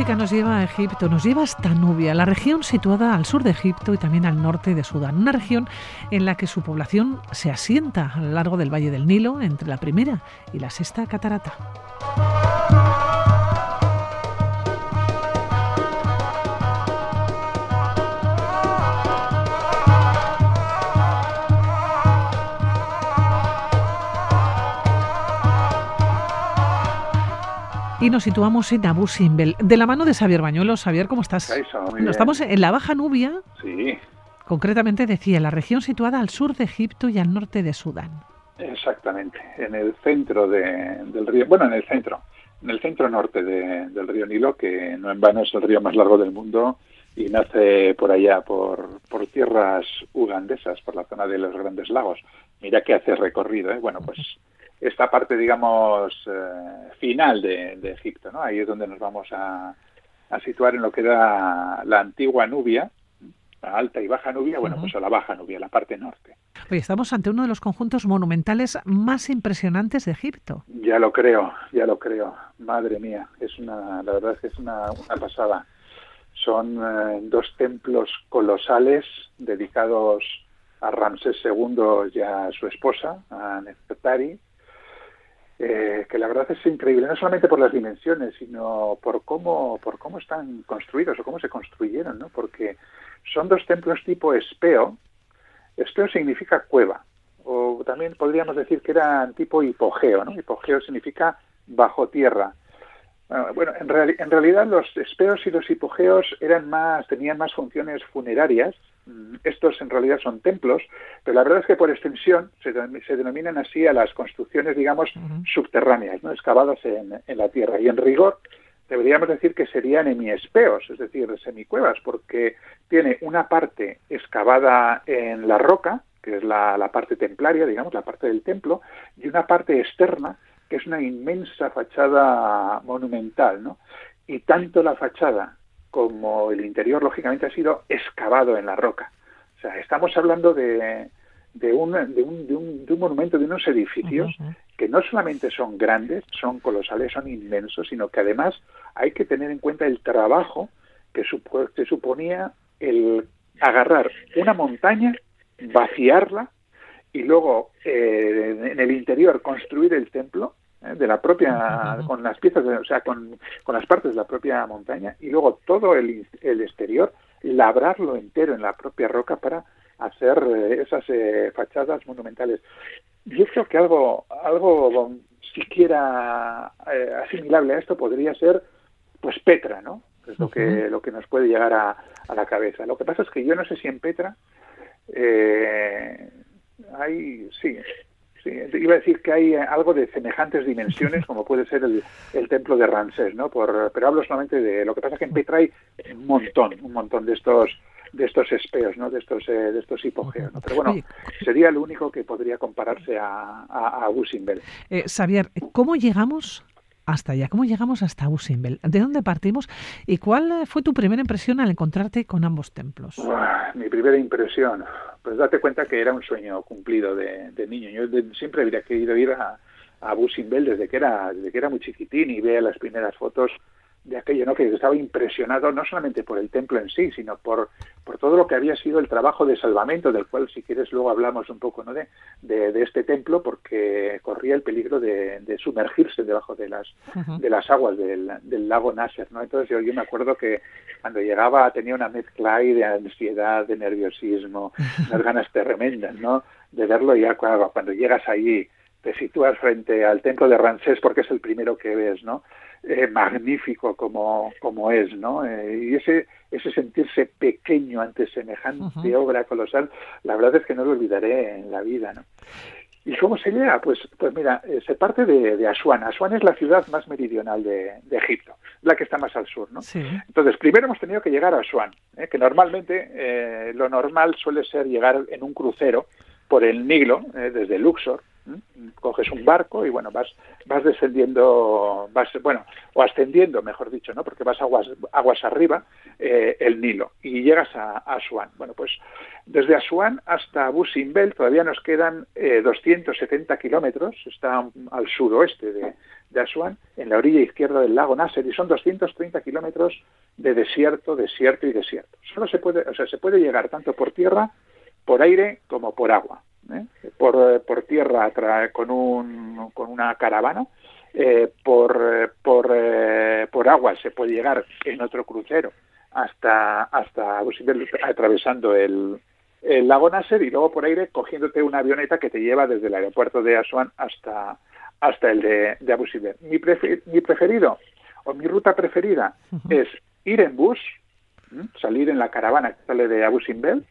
música nos lleva a Egipto, nos lleva hasta Nubia, la región situada al sur de Egipto y también al norte de Sudán. Una región en la que su población se asienta a lo largo del Valle del Nilo, entre la primera y la sexta catarata. Y nos situamos en Abu Simbel, de la mano de Xavier Bañuelos. Xavier, ¿cómo estás? estamos en la Baja Nubia. Sí. Concretamente decía, la región situada al sur de Egipto y al norte de Sudán. Exactamente, en el centro del río, bueno, en el centro, en el centro norte del río Nilo, que no en vano es el río más largo del mundo y nace por allá, por, por tierras ugandesas, por la zona de los grandes lagos. Mira que hace recorrido, ¿eh? Bueno, pues esta parte, digamos, eh, final de, Egipto, ¿no? Ahí es donde nos vamos a, situar en lo que era la antigua Nubia, la alta y baja Nubia, bueno, pues a la baja Nubia, la parte norte. Oye, estamos ante uno de los conjuntos monumentales más impresionantes de Egipto. Ya lo creo, ya lo creo. Madre mía, es una, la verdad es que es una, pasada. Son eh, dos templos colosales dedicados a Ramsés II y a su esposa, a Nefertari, eh, que la verdad es increíble, no solamente por las dimensiones, sino por cómo, por cómo están construidos o cómo se construyeron, ¿no? Porque son dos templos tipo espeo. Espeo significa cueva, o también podríamos decir que eran tipo hipogeo, ¿no? Hipogeo significa bajo tierra. Bueno, en, en realidad los espeos y los hipogeos eran más, tenían más funciones funerarias estos en realidad son templos, pero la verdad es que por extensión se, denominan así a las construcciones, digamos, subterráneas, ¿no? excavadas en, la tierra. Y en rigor deberíamos decir que serían hemiespeos, es decir, semicuevas, porque tiene una parte excavada en la roca, que es la, la parte templaria, digamos, la parte del templo, y una parte externa, que es una inmensa fachada monumental, ¿no? Y tanto la fachada como el interior, lógicamente, ha sido excavado en la roca. O sea, estamos hablando de, de, un, de, un, de, un, de un monumento, de unos edificios que no solamente son grandes, son colosales, son inmensos, sino que además hay que tener en cuenta el trabajo que, que suponía el agarrar una montaña, vaciarla y luego eh, en el interior construir el templo ¿eh? de la propia, con las piezas, o sea, con, con, las partes de la propia montaña y luego todo el, el exterior, labrarlo entero en la propia roca para hacer eh, esas eh, fachadas monumentales. Yo creo que algo, algo siquiera asimilable a esto podría ser, pues Petra, ¿no? Es lo que, lo que nos puede llegar a, a, la cabeza. Lo que pasa es que yo no sé si en Petra hay, sí, Sí, iba a decir que hay eh, algo de semejantes dimensiones, como puede ser el, templo de Ramsés, ¿no? Por, pero hablo solamente de lo que pasa que en Petra hay un montón, un montón de estos de estos espeos, ¿no? De estos eh, de estos hipogeos, Pero bueno, sería el único que podría compararse a, a, a Eh, Xavier, ¿cómo llegamos hasta allá? ¿Cómo llegamos hasta Usimbel? ¿De dónde partimos? ¿Y cuál fue tu primera impresión al encontrarte con ambos templos? mi primera impresión, pues date cuenta que era un sueño cumplido de, niño. Yo siempre habría querido ir a, a Busimbel desde que era desde que era muy chiquitín y vea las primeras fotos de aquello, ¿no? que estaba impresionado no solamente por el templo en sí, sino por, por todo lo que había sido el trabajo de salvamento, del cual si quieres luego hablamos un poco ¿no? de, de, este templo, porque corría el peligro de, de sumergirse debajo de las, de las aguas del, del, lago Nasser. ¿no? Entonces yo, yo me acuerdo que cuando llegaba tenía una mezcla ahí de ansiedad, de nerviosismo, unas ganas tremendas ¿no? de verlo y ya cuando, cuando llegas allí te sitúas frente al templo de Ramsés porque es el primero que ves, ¿no? Eh, magnífico como, como es, ¿no? Eh, y ese, ese sentirse pequeño ante semejante obra colosal, la verdad es que no lo olvidaré en la vida, ¿no? ¿Y cómo se llega? Pues, pues mira, eh, se parte de, de, Asuán. Asuán es la ciudad más meridional de, de, Egipto, la que está más al sur, ¿no? Sí. Entonces, primero hemos tenido que llegar a Asuán, que normalmente lo normal suele ser llegar en un crucero por el Nilo, desde Luxor, coges un barco y bueno vas vas descendiendo vas bueno o ascendiendo mejor dicho no porque vas aguas aguas arriba eh, el Nilo y llegas a, Asuán. Bueno pues desde Asuán hasta Abu Simbel todavía nos quedan 270 eh, kilómetros está al suroeste de, de Asuán en la orilla izquierda del lago Nasser y son 230 kilómetros de desierto desierto y desierto. Solo se puede o sea se puede llegar tanto por tierra por aire como por agua ¿eh? por, por, tierra con, un, con una caravana, eh, por, por, eh, por agua se puede llegar en otro crucero hasta, hasta atravesando el, el lago Nasser y luego por aire cogiéndote una avioneta que te lleva desde el aeropuerto de Asuán hasta, hasta el de, de Abu Simbel. Mi, mi preferido o mi ruta preferida es ir en bus, salir en la caravana que sale de Abu Simbel,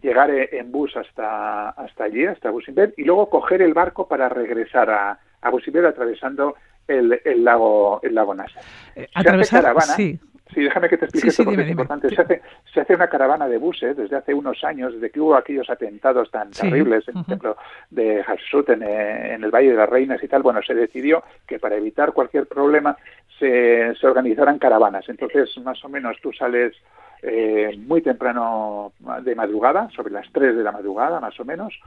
llegar en bus hasta, hasta allí, hasta Busimbel, y luego coger el barco para regresar a, a atravesando el, el, lago el lago Nasser. Eh, atravesar, caravana, sí. Sí, déjame que te explique esto porque es importante. Se hace, se hace una caravana de buses desde hace unos años, desde que hubo aquellos atentados tan terribles en el templo de Hassut, en, eh, en, el Valle de las Reinas y tal. Bueno, se decidió que para evitar cualquier problema se, se organizaran caravanas. Entonces, más o menos tú sales eh, muy temprano de madrugada, sobre las 3 de la madrugada más o menos,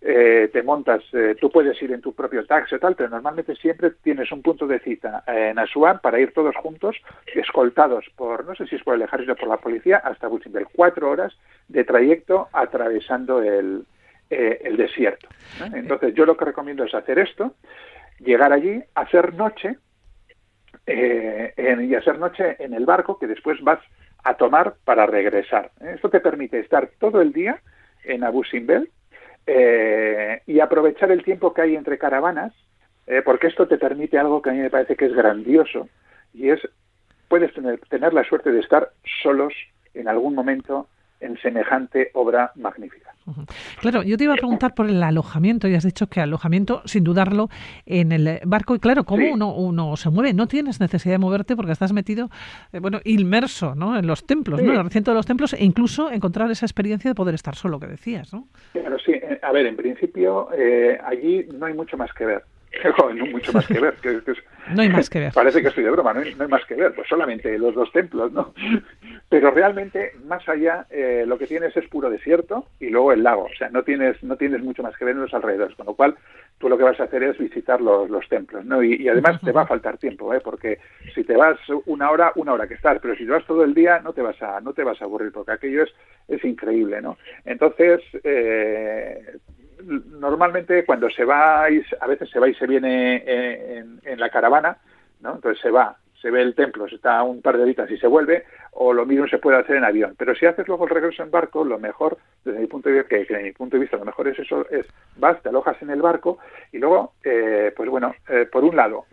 eh, te montas, eh, tú puedes ir en tu propio taxi o tal, pero normalmente siempre tienes un punto de cita en Asuán para ir todos juntos, escoltados por, no sé si es por el ejército o por la policía, hasta Buchimbel. Cuatro horas de trayecto atravesando el, el desierto. Entonces yo lo que recomiendo es hacer esto, llegar allí, hacer noche, y hacer noche en el barco, que después vas a tomar para regresar. Esto te permite estar todo el día en Abu Simbel eh, y aprovechar el tiempo que hay entre caravanas, eh, porque esto te permite algo que a mí me parece que es grandioso y es puedes tener, tener la suerte de estar solos en algún momento en semejante obra magnífica. Claro, yo te iba a preguntar por el alojamiento y has dicho que alojamiento, sin dudarlo, en el barco. Y claro, ¿cómo uno, uno se mueve? No tienes necesidad de moverte porque estás metido, eh, bueno, inmerso ¿no? en los templos, ¿no? en el recinto de los templos e incluso encontrar esa experiencia de poder estar solo, que decías, ¿no? Claro, sí. Eh, a ver, en principio, eh, allí no hay mucho más que ver. no mucho más que ver. no hay más que ver. Parece que estoy de broma, no hay, más que ver, pues solamente los dos templos, ¿no? Pero realmente, más allá, eh, lo que tienes es puro desierto y luego el lago, o sea, no tienes, no tienes mucho más que ver en los alrededores, con lo cual tú lo que vas a hacer es visitar los, los templos, ¿no? Y, además te va a faltar tiempo, ¿eh? Porque si te vas una hora, una hora que estás, pero si te vas todo el día, no te vas a, no te vas a aburrir, porque aquello es, es increíble, ¿no? Entonces, eh, normalmente cuando se va, a veces se va y se viene en, la caravana, ¿no? Entonces se va, se ve el templo, se está un par de horitas y se vuelve, o lo mismo se puede hacer en avión. Pero si haces luego el regreso en barco, lo mejor, desde mi punto de vista, que, desde mi punto de vista lo mejor es eso, es vas, te alojas en el barco y luego, eh, pues bueno, eh, por un lado,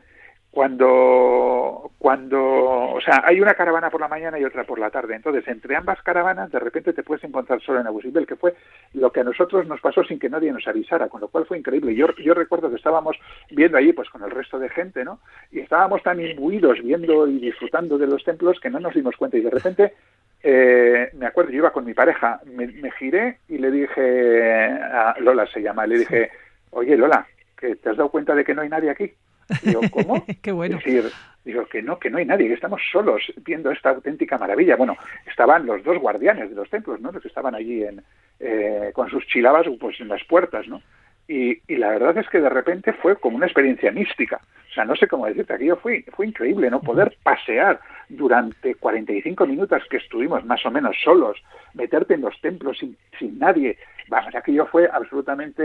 cuando, cuando, o sea, hay una caravana por la mañana y otra por la tarde. Entonces, entre ambas caravanas, de repente te puedes encontrar solo en Abu Simbel, que fue lo que a nosotros nos pasó sin que nadie nos avisara, con lo cual fue increíble. Yo, yo recuerdo que estábamos viendo allí, pues con el resto de gente, ¿no? Y estábamos tan imbuidos viendo y disfrutando de los templos que no nos dimos cuenta. Y de repente, eh, me acuerdo, yo iba con mi pareja, me, me giré y le dije, a Lola se llama, le dije, oye Lola, que te has dado cuenta de que no hay nadie aquí. Digo, ¿cómo? Qué bueno. Decir, digo que no, que no hay nadie, que estamos solos viendo esta auténtica maravilla. Bueno, estaban los dos guardianes de los templos, ¿no? Los que estaban allí en, eh, con sus chilabas pues en las puertas, ¿no? Y, y, la verdad es que de repente fue como una experiencia mística. O sea, no sé cómo decirte, aquello fue, fue increíble, ¿no? Poder pasear durante 45 minutos que estuvimos más o menos solos, meterte en los templos sin, sin nadie. Vamos, aquello fue absolutamente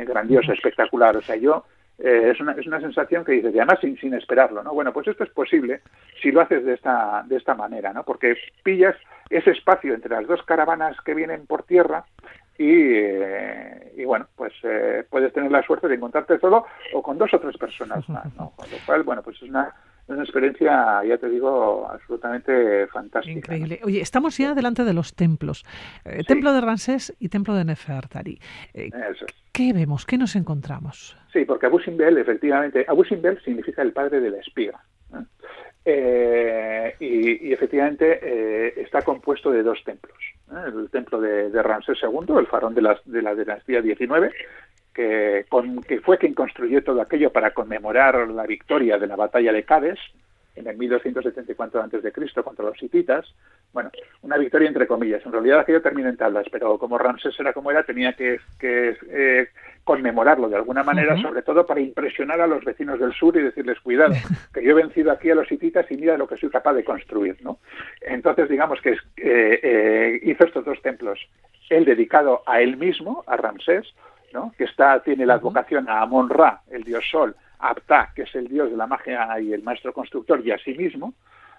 eh, grandioso, espectacular. O sea, yo eh, es, una, es una sensación que dices, y además sin, sin esperarlo, ¿no? Bueno, pues esto es posible si lo haces de esta, de esta manera, ¿no? Porque pillas ese espacio entre las dos caravanas que vienen por tierra y, eh, y bueno, pues eh, puedes tener la suerte de encontrarte solo o con dos o tres personas más, ¿no? Con lo cual, bueno, pues es una una experiencia, ya te digo, absolutamente fantástica. Increíble. Oye, estamos ya delante de los templos. Eh, templo de Ramsés y templo de Nefertari. Eh, ¿Qué vemos? ¿Qué nos encontramos? Sí, porque Abu Simbel, efectivamente, Abu Simbel significa el padre de la espiga. Eh, y, efectivamente está compuesto de dos templos. El templo de, Ramsés II, el faraón de la, de la dinastía 19, que, que fue quien construyó todo aquello para conmemorar la victoria de la batalla de Cádiz en el 1274 a.C. contra los hititas. Bueno, una victoria entre comillas. En realidad aquello termina en tablas, pero como Ramsés era como era, tenía que, eh, conmemorarlo de alguna manera, sobre todo para impresionar a los vecinos del sur y decirles, cuidado, que yo he vencido aquí a los hititas y mira lo que soy capaz de construir. ¿no? Entonces, digamos que eh, eh, hizo estos dos templos. El dedicado a él mismo, a Ramsés, ¿no? que está, tiene la advocación a Amon-Ra, el dios sol, Apta, que es el dios de la magia y el maestro constructor, y a sí mismo,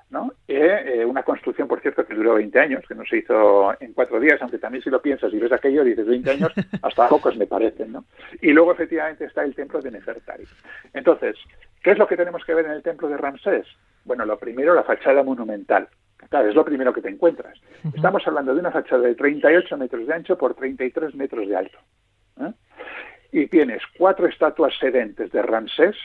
¿no? Eh, una construcción, por cierto, que duró 20 años, que no se hizo en cuatro días, aunque también si lo piensas y ves aquello, dices 20 años, hasta pocos me parecen, ¿no? Y luego, efectivamente, está el templo de Nefertari. Entonces, ¿qué es lo que tenemos que ver en el templo de Ramsés? Bueno, lo primero, la fachada monumental. Claro, es lo primero que te encuentras. Estamos hablando de una fachada de 38 metros de ancho por 33 metros de alto. ¿Eh? y tienes cuatro estatuas sedentes de Ramsés,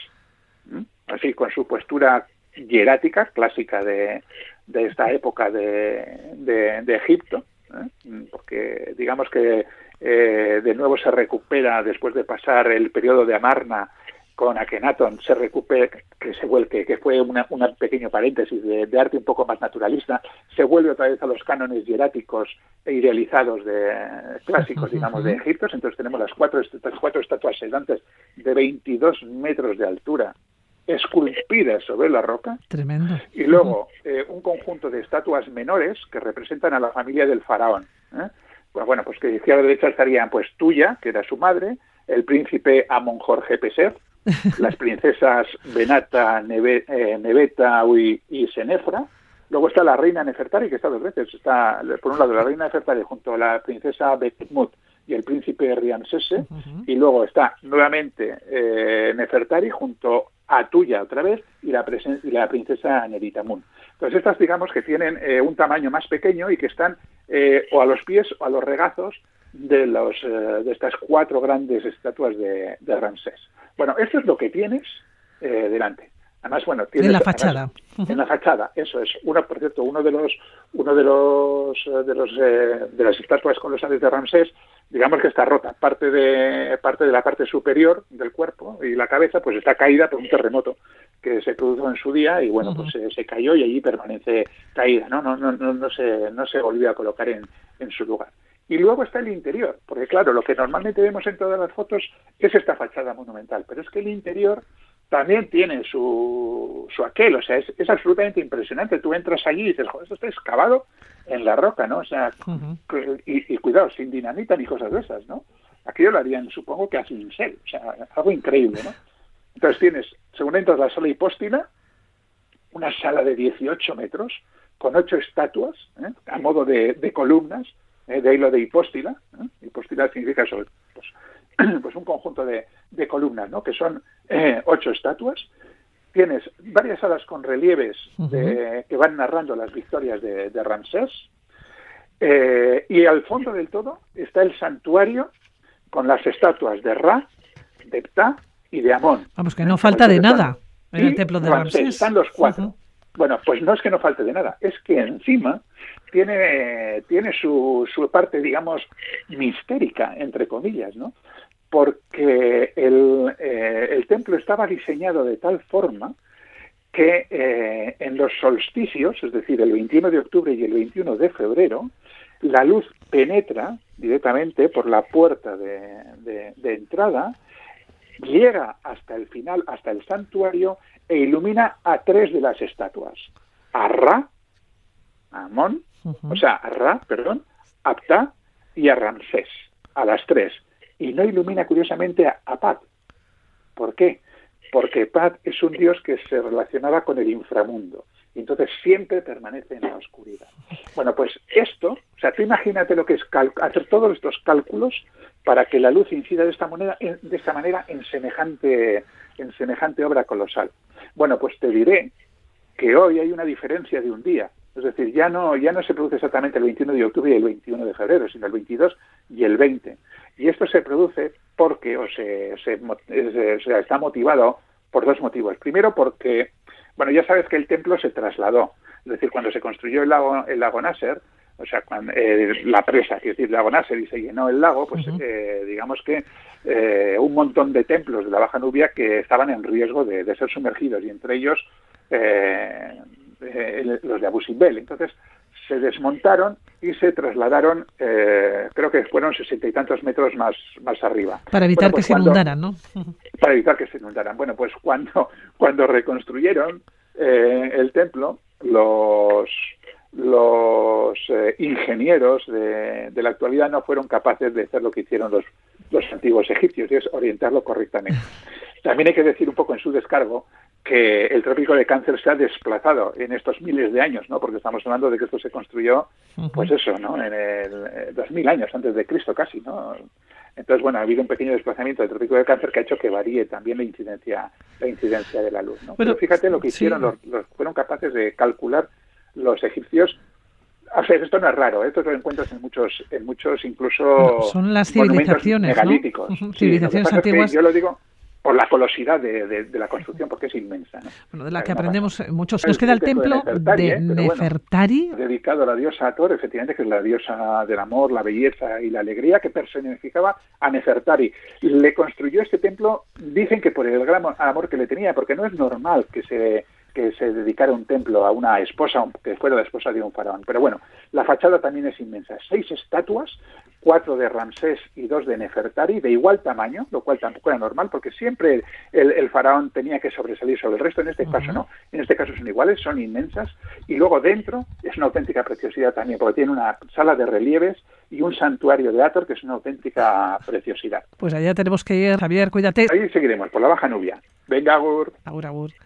así con su postura hierática, clásica de, de esta época de, de, Egipto, ¿eh? porque digamos que eh, de nuevo se recupera después de pasar el periodo de Amarna con Akenaton se recupera, que se vuelve, que fue un pequeño paréntesis de, arte un poco más naturalista, se vuelve otra vez a los cánones hieráticos e idealizados de clásicos, digamos, de Egipto. Entonces tenemos las cuatro, cuatro estatuas sedantes de 22 metros de altura, esculpidas sobre la roca. Tremendo. Y luego eh, un conjunto de estatuas menores que representan a la familia del faraón. ¿eh? Pues bueno, pues que a la derecha estarían pues Tuya, que era su madre, el príncipe Amon Jorge Peser, las princesas Benata, Neve, eh, Neveta y, y, Senefra. Luego está la reina Nefertari, que está dos veces. Está, por un lado, la reina Nefertari junto a la princesa Betmut y el príncipe Riansese. Y luego está nuevamente eh, Nefertari junto a Tuya otra vez y la, y la princesa Neritamun. Entonces estas digamos que tienen eh, un tamaño más pequeño y que están o a los pies o a los regazos de, los, de estas cuatro grandes estatuas de, de Ramsés. Bueno, esto es lo que tienes eh, delante. Además, bueno, tienes, en la fachada. en la fachada, eso es. Uno, por cierto, uno de los, uno de los, eh, de los, eh, de las estatuas con los colosales de Ramsés, digamos que está rota. Parte de, parte de la parte superior del cuerpo y la cabeza, pues está caída por un terremoto que se produjo en su día y bueno, pues se, cayó y allí permanece caída, ¿no? No, no, no, no se, no se volvió a colocar en, en su lugar. Y luego está el interior, porque claro, lo que normalmente vemos en todas las fotos es esta fachada monumental, pero es que el interior también tiene su, su aquel, o sea, es, es absolutamente impresionante. Tú entras allí y dices, joder, esto está excavado en la roca, ¿no? O sea, y, cuidado, sin dinamita ni cosas de esas, ¿no? Aquello lo harían, supongo que a cincel, o sea, algo increíble, ¿no? Entonces tienes, según entras la sala hipóstila, una sala de 18 metros con ocho estatuas, ¿eh? a modo de, de columnas, eh, de hilo de hipóstila. Hipóstila significa pues, pues, un conjunto de, columnas, ¿no? que son eh, ocho estatuas. Tienes varias salas con relieves que van narrando las victorias de, Ramsés. Eh, y al fondo del todo está el santuario con las estatuas de Ra, de Ptah y de Amón. Vamos, que no falta de nada en el templo de Ramsés. Están los cuatro. Bueno, pues no es que no falte de nada, es que encima tiene, tiene su, su parte, digamos, mistérica, entre comillas, ¿no? Porque el, eh, el templo estaba diseñado de tal forma que eh, en los solsticios, es decir, el 21 de octubre y el 21 de febrero, la luz penetra directamente por la puerta de, de entrada, llega hasta el final, hasta el santuario e ilumina a tres de las estatuas, a Ra, a Amón, o sea, a Ra, perdón, a Ptah y a Ramsés, a las tres. Y no ilumina curiosamente a, Pat. ¿Por qué? Porque Pat es un dios que se relacionaba con el inframundo y entonces siempre permanece en la oscuridad. Bueno, pues esto, o sea, tú imagínate lo que es hacer todos estos cálculos para que la luz incida de esta manera, de esta manera en semejante en semejante obra colosal. Bueno, pues te diré que hoy hay una diferencia de un día. Es decir, ya no, ya no se produce exactamente el 21 de octubre y el 21 de febrero, sino el 22 y el 20. Y esto se produce porque, o se, se, está motivado por dos motivos. Primero, porque, bueno, ya sabes que el templo se trasladó. Es decir, cuando se construyó el lago, el lago Nasser, o sea, cuando, eh, la presa, es decir, lago Nasser y se llenó el lago, pues eh, digamos que eh, un montón de templos de la Baja Nubia que estaban en riesgo de, ser sumergidos y entre ellos los de Abu Simbel. Entonces se desmontaron y se trasladaron, creo que fueron sesenta y tantos metros más, más arriba. Para evitar que pues se inundaran, ¿no? Para evitar que se inundaran. Bueno, pues cuando, cuando reconstruyeron el templo, los los eh, ingenieros de, la actualidad no fueron capaces de hacer lo que hicieron los, los antiguos egipcios, y es orientarlo correctamente. También hay que decir un poco en su descargo que el trópico de cáncer se ha desplazado en estos miles de años, ¿no? Porque estamos hablando de que esto se construyó, pues eso, ¿no? En el 2000 años antes de Cristo casi, ¿no? Entonces, bueno, ha habido un pequeño desplazamiento del trópico de cáncer que ha hecho que varíe también la incidencia, la incidencia de la luz, ¿no? Pero fíjate lo que hicieron, los, fueron capaces de calcular los egipcios o sea, esto no es raro, ¿eh? esto lo encuentras en muchos, en muchos incluso son las civilizaciones megalíticos. civilizaciones antiguas. yo lo digo por la colosidad de, la construcción, porque es inmensa. Bueno, de la que aprendemos muchos. Nos queda el templo de Nefertari. dedicado a la diosa Ator, efectivamente, que es la diosa del amor, la belleza y la alegría, que personificaba a Nefertari. Le construyó este templo, dicen que por el gran amor que le tenía, porque no es normal que se que se dedicara un templo a una esposa, que fuera la esposa de un faraón. Pero bueno, la fachada también es inmensa. Seis estatuas, cuatro de Ramsés y dos de Nefertari, de igual tamaño, lo cual tampoco era normal, porque siempre el, faraón tenía que sobresalir sobre el resto. En este caso no. En este caso son iguales, son inmensas. Y luego dentro es una auténtica preciosidad también, porque tiene una sala de relieves y un santuario de Ator que es una auténtica preciosidad. Pues allá tenemos que ir, Javier, cuídate. Ahí seguiremos, por la Baja Nubia. Venga, Agur. Agur, Agur.